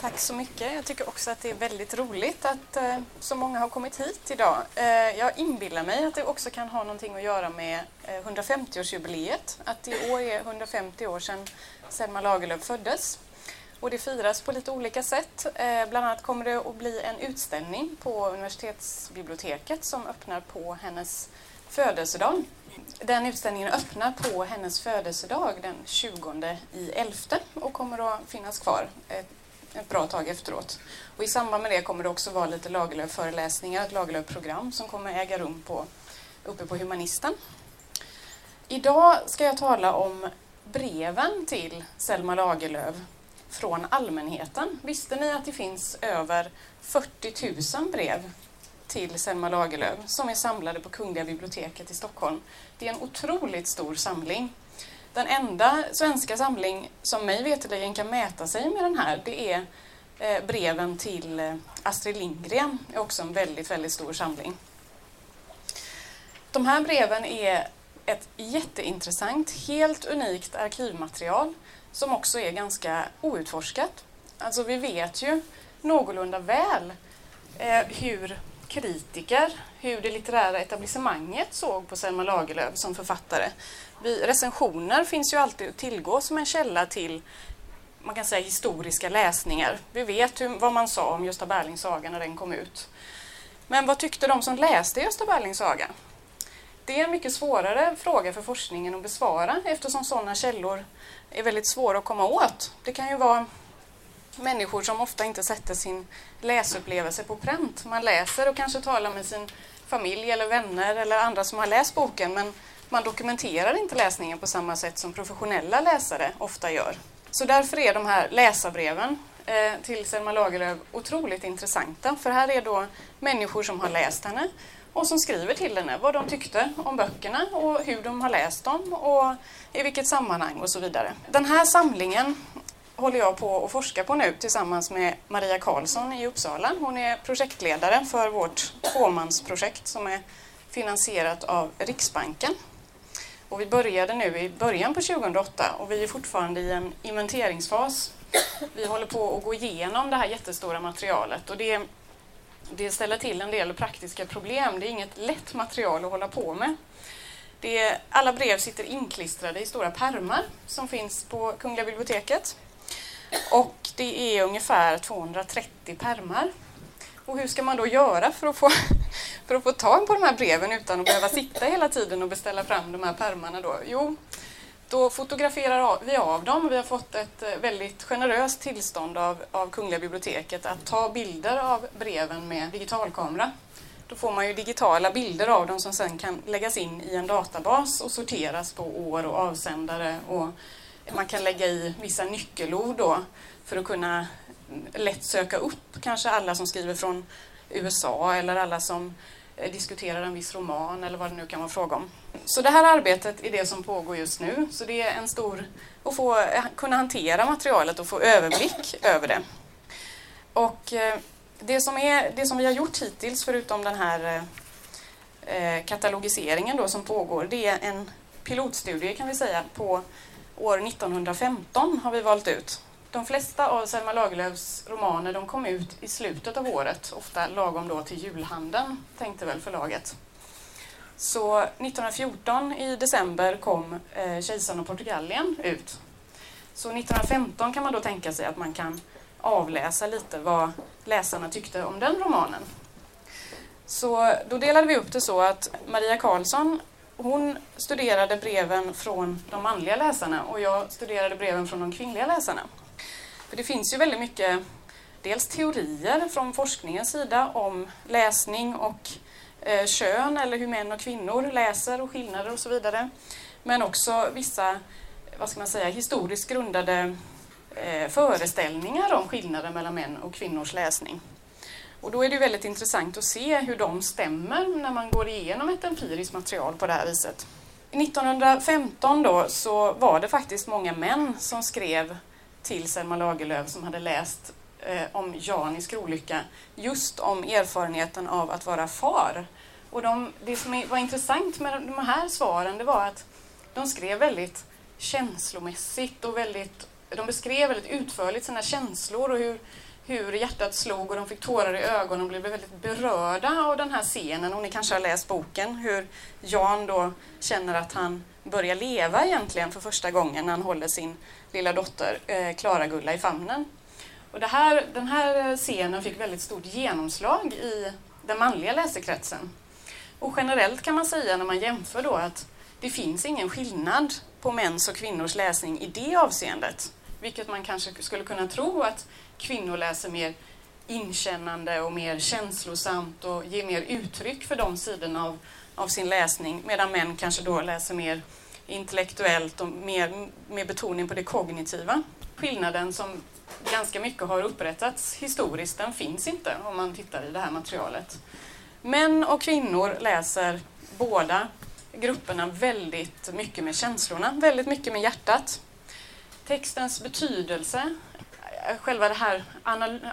Tack så mycket. Jag tycker också att det är väldigt roligt att eh, så många har kommit hit idag. Eh, jag inbillar mig att det också kan ha någonting att göra med eh, 150-årsjubileet. Att i år är 150 år sedan Selma Lagerlöf föddes. Och det firas på lite olika sätt. Eh, bland annat kommer det att bli en utställning på universitetsbiblioteket som öppnar på hennes födelsedag. Den utställningen öppnar på hennes födelsedag den 20 i 11 och kommer att finnas kvar ett, ett bra tag efteråt. Och I samband med det kommer det också vara lite Lagerlöf-föreläsningar, ett Lagerlöf-program som kommer äga rum på, uppe på Humanisten. Idag ska jag tala om breven till Selma Lagerlöf från allmänheten. Visste ni att det finns över 40 000 brev till Selma Lagerlöf som är samlade på Kungliga biblioteket i Stockholm? Det är en otroligt stor samling. Den enda svenska samling som mig veterligen kan mäta sig med den här, det är eh, breven till eh, Astrid Lindgren. Det är också en väldigt, väldigt stor samling. De här breven är ett jätteintressant, helt unikt arkivmaterial som också är ganska outforskat. Alltså vi vet ju någorlunda väl eh, hur kritiker, hur det litterära etablissemanget såg på Selma Lagerlöf som författare. Vi, recensioner finns ju alltid att tillgå som en källa till man kan säga historiska läsningar. Vi vet hur, vad man sa om Gösta Berlings saga när den kom ut. Men vad tyckte de som läste Gösta Berlings saga? Det är en mycket svårare fråga för forskningen att besvara eftersom sådana källor är väldigt svåra att komma åt. Det kan ju vara människor som ofta inte sätter sin läsupplevelse på pränt. Man läser och kanske talar med sin familj eller vänner eller andra som har läst boken men man dokumenterar inte läsningen på samma sätt som professionella läsare ofta gör. Så därför är de här läsarbreven eh, till Selma Lagerlöf otroligt intressanta. För här är då människor som har läst henne och som skriver till henne vad de tyckte om böckerna och hur de har läst dem och i vilket sammanhang och så vidare. Den här samlingen håller jag på att forska på nu tillsammans med Maria Karlsson i Uppsala. Hon är projektledare för vårt tvåmansprojekt som är finansierat av Riksbanken. Och vi började nu i början på 2008 och vi är fortfarande i en inventeringsfas. Vi håller på att gå igenom det här jättestora materialet och det det ställer till en del praktiska problem. Det är inget lätt material att hålla på med. Det alla brev sitter inklistrade i stora pärmar som finns på Kungliga biblioteket. Och det är ungefär 230 pärmar. Och hur ska man då göra för att, få, för att få tag på de här breven utan att behöva sitta hela tiden och beställa fram de här pärmarna då? Jo, då fotograferar vi av dem. Vi har fått ett eh, väldigt generöst tillstånd av, av Kungliga biblioteket att ta bilder av breven med digitalkamera. Då får man ju digitala bilder av dem som sen kan läggas in i en databas och sorteras på år och avsändare. Och man kan lägga i vissa nyckelord då för att kunna lätt söka upp kanske alla som skriver från USA eller alla som eh, diskuterar en viss roman eller vad det nu kan vara fråga om. Så det här arbetet är det som pågår just nu. Så det är en stor... att få eh, kunna hantera materialet och få överblick över det. Och eh, det som, är, det som vi har gjort hittills, förutom den här katalogiseringen då som pågår, det är en pilotstudie kan vi säga på år 1915 har vi valt ut. De flesta av Selma Lagerlöfs romaner de kom ut i slutet av året, ofta lagom då till julhandeln, tänkte väl förlaget. Så 1914 i december kom eh, Kejsaren och Portugalien ut. Så 1915 kan man då tänka sig att man kan avläsa lite vad läsarna tyckte om den romanen. Så då delade vi upp det så att Maria Karlsson hon studerade breven från de manliga läsarna och jag studerade breven från de kvinnliga läsarna. För det finns ju väldigt mycket dels teorier från forskningens sida om läsning och eh, kön eller hur män och kvinnor läser och skillnader och så vidare. Men också vissa vad ska man säga, historiskt grundade eh, föreställningar om skillnader mellan män och kvinnors läsning. Och då är det väldigt intressant att se hur de stämmer när man går igenom ett empiriskt material på det här viset. 1915 då så var det faktiskt många män som skrev till Selma Lagerlöf som hade läst eh, om Jan i skrolycka, just om erfarenheten av att vara far. Och de, det som var intressant med de här svaren det var att de skrev väldigt känslomässigt och väldigt de beskrev väldigt utförligt sina känslor och hur, hur hjärtat slog och de fick tårar i ögonen och blev väldigt berörda av den här scenen. Och ni kanske har läst boken, hur Jan då känner att han börjar leva egentligen för första gången när han håller sin lilla dotter eh, Klara-Gulla i famnen. Och det här, den här eh, scenen fick väldigt stort genomslag i den manliga läsekretsen. Och generellt kan man säga när man jämför då att det finns ingen skillnad på mäns och kvinnors läsning i det avseendet. Vilket man kanske skulle kunna tro att kvinnor läser mer inkännande och mer känslosamt och ger mer uttryck för de sidorna av, av sin läsning medan män kanske då läser mer intellektuellt och mer med betoning på det kognitiva. Skillnaden som ganska mycket har upprättats historiskt, den finns inte om man tittar i det här materialet. Män och kvinnor läser båda grupperna väldigt mycket med känslorna, väldigt mycket med hjärtat. Textens betydelse, själva det här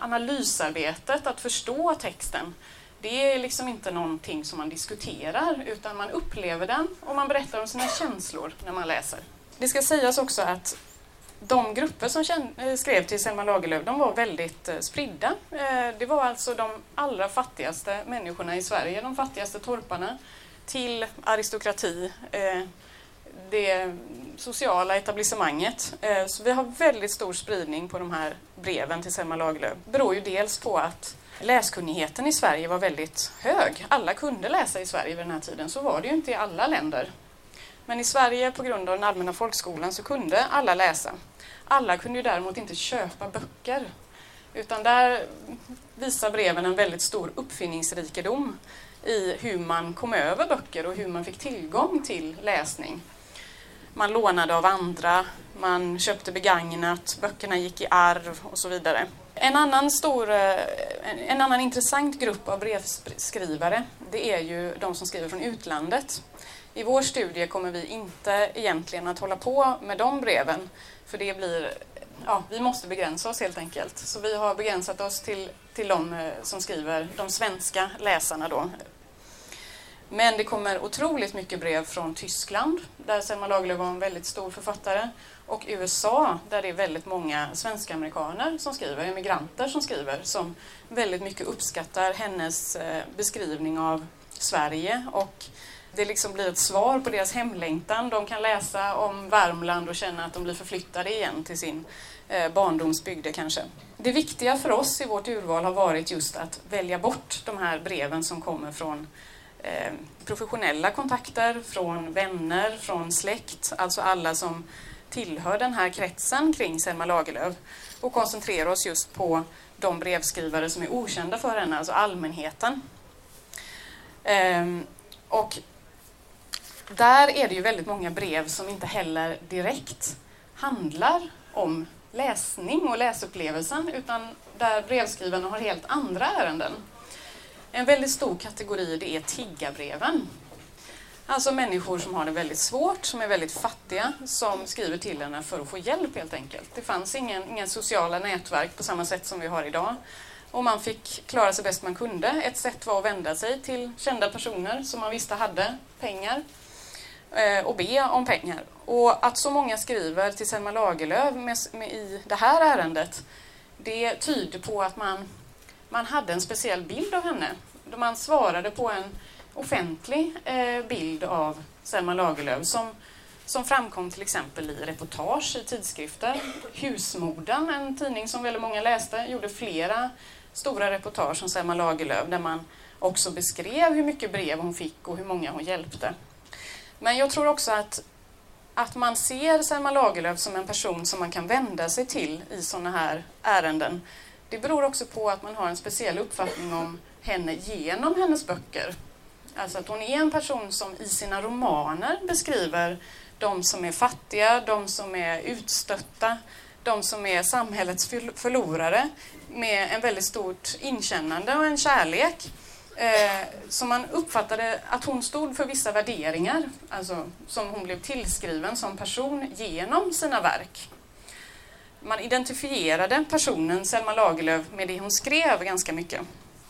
analysarbetet, att förstå texten, det är liksom inte någonting som man diskuterar utan man upplever den och man berättar om sina känslor när man läser. Det ska sägas också att de grupper som eh, skrev till Selma Lagerlöf de var väldigt eh, spridda. Eh, det var alltså de allra fattigaste människorna i Sverige, de fattigaste torparna, till aristokrati, det sociala etablissemanget. Eh, så vi har väldigt stor spridning på de här breven till Selma Lagerlöf. Det beror ju dels på att läskunnigheten i Sverige var väldigt hög. Alla kunde läsa i Sverige vid den här tiden, så var det ju inte i alla länder. Men i Sverige, på grund av den allmänna folkskolan, så kunde alla läsa. Alla kunde ju däremot inte köpa böcker. Utan där visar breven en väldigt stor uppfinningsrikedom i hur man kom över böcker och hur man fick tillgång till läsning. Man lånade av andra, man köpte begagnat, böckerna gick i arv och så vidare. En annan, stor, eh, en annan intressant grupp av brevskrivare det är ju de som skriver från utlandet. I vår studie kommer vi inte egentligen att hålla på med de breven för det blir, ja, vi måste begränsa oss helt enkelt. Så vi har begränsat oss till, till de eh, som skriver, de svenska läsarna då. Men det kommer otroligt mycket brev från Tyskland, där Selma Lagerlöf var en väldigt stor författare, och USA, där det är väldigt många svenska amerikaner som skriver, emigranter som skriver, som väldigt mycket uppskattar hennes eh, beskrivning av Sverige och det liksom blir ett svar på deras hemlängtan. De kan läsa om Värmland och känna att de blir förflyttade igen till sin eh, barndomsbygd kanske. Det viktiga för oss i vårt urval har varit just att välja bort de här breven som kommer från eh, professionella kontakter, från vänner, från släkt, alltså alla som tillhör den här kretsen kring Selma Lagerlöf och koncentrera oss just på de brevskrivare som är okända för henne, alltså allmänheten. Ehm, och där är det ju väldigt många brev som inte heller direkt handlar om läsning och läsupplevelsen utan där brevskrivarna har helt andra ärenden. En väldigt stor kategori det är tiggarbreven. Alltså människor som har det väldigt svårt, som är väldigt fattiga, som skriver till henne för att få hjälp helt enkelt. Det fanns ingen, inga sociala nätverk på samma sätt som vi har idag. Och man fick klara sig bäst man kunde. Ett sätt var att vända sig till kända personer som man visste hade pengar eh, och be om pengar. Och att så många skriver till Selma Lagerlöf med, med, i det här ärendet, det tyder på att man, man hade en speciell bild av henne. Man svarade på en offentlig eh, bild av Selma Lagerlöf som, som framkom till exempel i reportage i tidskrifter. Husmodern, en tidning som väldigt många läste, gjorde flera stora reportage om Selma Lagerlöf där man också beskrev hur mycket brev hon fick och hur många hon hjälpte. Men jag tror också att, att man ser Selma Lagerlöf som en person som man kan vända sig till i sådana här ärenden. Det beror också på att man har en speciell uppfattning om henne genom hennes böcker. Alltså att hon är en person som i sina romaner beskriver de som är fattiga, de som är utstötta, de som är samhällets förlorare med en väldigt stort inkännande och en kärlek. Eh, så man uppfattade att hon stod för vissa värderingar, alltså som hon blev tillskriven som person genom sina verk. Man identifierade personen Selma Lagerlöf med det hon skrev ganska mycket.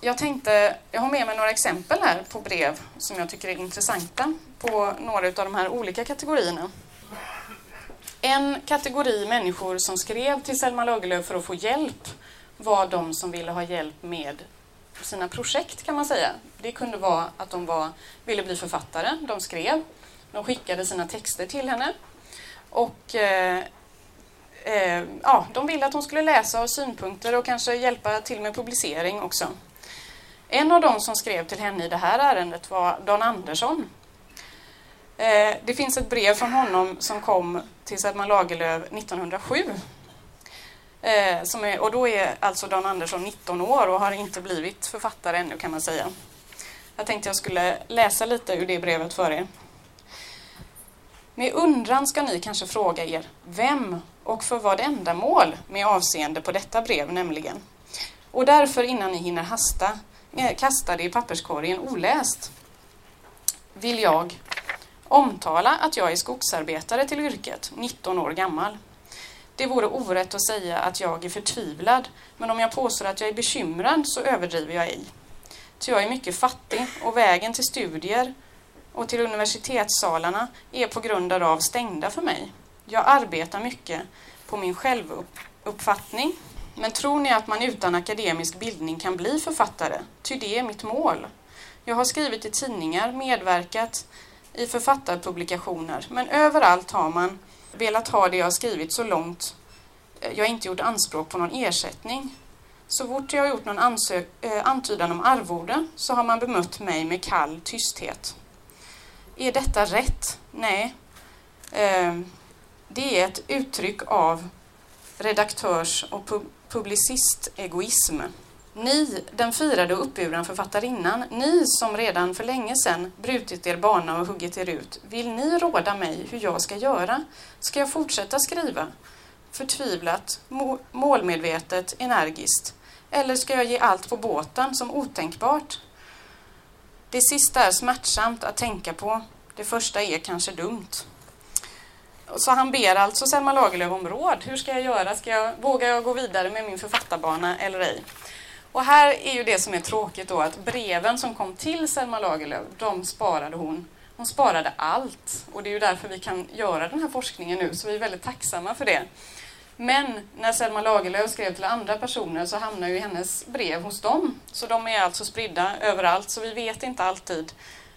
Jag tänkte, jag har med mig några exempel här på brev som jag tycker är intressanta på några av de här olika kategorierna. En kategori människor som skrev till Selma Lagerlöf för att få hjälp var de som ville ha hjälp med sina projekt kan man säga. Det kunde vara att de var, ville bli författare, de skrev, de skickade sina texter till henne och eh, eh, ja, de ville att hon skulle läsa och ha synpunkter och kanske hjälpa till med publicering också. En av dem som skrev till henne i det här ärendet var Dan Andersson. Eh, det finns ett brev från honom som kom till Selma Lagerlöf 1907. Eh, som är, och då är alltså Dan Andersson 19 år och har inte blivit författare ännu kan man säga. Jag tänkte jag skulle läsa lite ur det brevet för er. Med undran ska ni kanske fråga er, vem och för vad ändamål med avseende på detta brev nämligen. Och därför innan ni hinner hasta, Eh, kastade i papperskorgen oläst, vill jag omtala att jag är skogsarbetare till yrket, 19 år gammal. Det vore orätt att säga att jag är förtvivlad, men om jag påstår att jag är bekymrad så överdriver jag ej. Ty jag är mycket fattig och vägen till studier och till universitetssalarna är på grund därav stängda för mig. Jag arbetar mycket på min självuppfattning. Men tror ni att man utan akademisk bildning kan bli författare? Ty det är mitt mål. Jag har skrivit i tidningar, medverkat i författarpublikationer, men överallt har man velat ha det jag har skrivit så långt eh, jag inte gjort anspråk på någon ersättning. Så fort jag har gjort någon ansök, äh, eh, antydan om arvode så har man bemött mig med kall tysthet. Är detta rätt? Nej. Eh, det är ett uttryck av redaktörs och pub publicistegoism. Ni, den firade och uppburna författarinnan, ni som redan för länge sedan brutit er bana och huggit er ut, vill ni råda mig hur jag ska göra? Ska jag fortsätta skriva? Förtvivlat, målmedvetet, energiskt? Eller ska jag ge allt på båten som otänkbart? Det sista är smärtsamt att tänka på. Det första är kanske dumt. Så han ber alltså Selma Lagerlöf om råd. Hur ska jag göra? Ska jag, vågar jag gå vidare med min författarbana eller ej? Och här är ju det som är tråkigt då att breven som kom till Selma Lagerlöf, de sparade hon. Hon sparade allt och det är ju därför vi kan göra den här forskningen nu, så vi är väldigt tacksamma för det. Men när Selma Lagerlöf skrev till andra personer så hamnar ju hennes brev hos dem. Så de är alltså spridda överallt, så vi vet inte alltid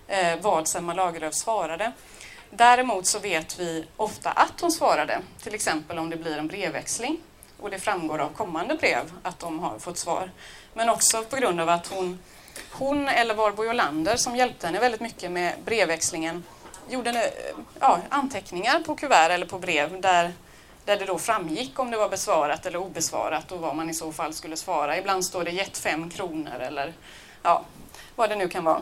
eh, vad Selma Lagerlöf svarade. Däremot så vet vi ofta att hon svarade, till exempel om det blir en brevväxling och det framgår av kommande brev att de har fått svar. Men också på grund av att hon, hon eller Warburg Olander som hjälpte henne väldigt mycket med brevväxlingen gjorde ja, anteckningar på kuvert eller på brev där, där det då framgick om det var besvarat eller obesvarat och vad man i så fall skulle svara. Ibland står det gett fem kronor eller ja, vad det nu kan vara.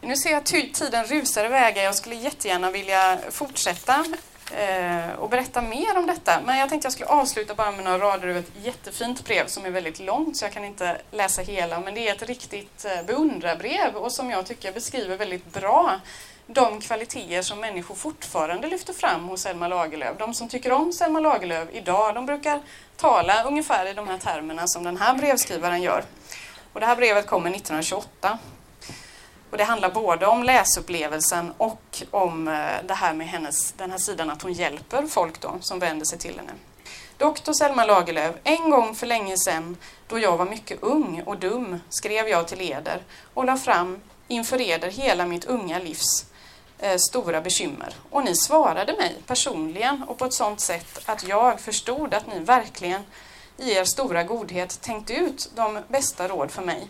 Nu ser jag att tiden rusar iväg. Jag skulle jättegärna vilja fortsätta eh, och berätta mer om detta. Men jag tänkte jag skulle avsluta bara med några rader ur ett jättefint brev som är väldigt långt så jag kan inte läsa hela. Men det är ett riktigt eh, beundrarbrev och som jag tycker beskriver väldigt bra de kvaliteter som människor fortfarande lyfter fram hos Selma Lagerlöf. De som tycker om Selma Lagerlöf idag, de brukar tala ungefär i de här termerna som den här brevskrivaren gör. Och det här brevet kommer 1928 och det handlar både om läsupplevelsen och om eh, det här med hennes, den här sidan att hon hjälper folk då, som vänder sig till henne. Doktor Selma Lagerlöf, en gång för länge sedan då jag var mycket ung och dum skrev jag till eder och la fram inför eder hela mitt unga livs eh, stora bekymmer. Och ni svarade mig personligen och på ett sådant sätt att jag förstod att ni verkligen i er stora godhet tänkt ut de bästa råd för mig.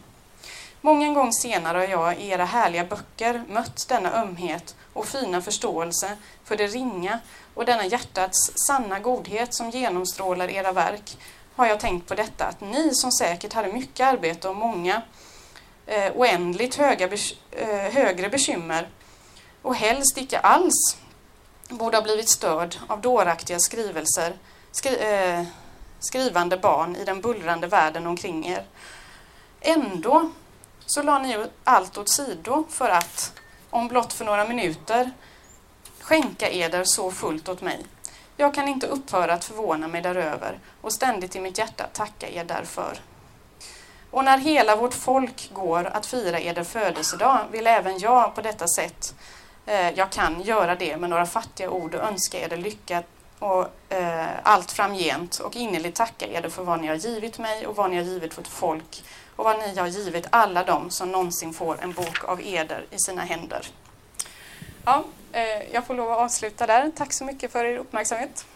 Många gånger senare har jag i era härliga böcker mött denna ömhet och fina förståelse för det ringa och denna hjärtats sanna godhet som genomstrålar era verk har jag tänkt på detta att ni som säkert hade mycket arbete och många eh, oändligt höga, eh, högre bekymmer och helst icke alls borde ha blivit störd av dåraktiga skrivelser, skri eh, skrivande barn i den bullrande världen omkring er. Ändå så la ni allt åt sido för att, om blott för några minuter, skänka eder så fullt åt mig. Jag kan inte upphöra att förvåna mig däröver och ständigt i mitt hjärta tacka er därför. Och när hela vårt folk går att fira eder födelsedag vill även jag på detta sätt, eh, jag kan göra det med några fattiga ord och önska eder lycka och eh, allt framgent och innerligt tacka er för vad ni har givit mig och vad ni har givit vårt folk och vad ni har givit alla dem som någonsin får en bok av eder i sina händer. Ja, eh, jag får lov att avsluta där. Tack så mycket för er uppmärksamhet.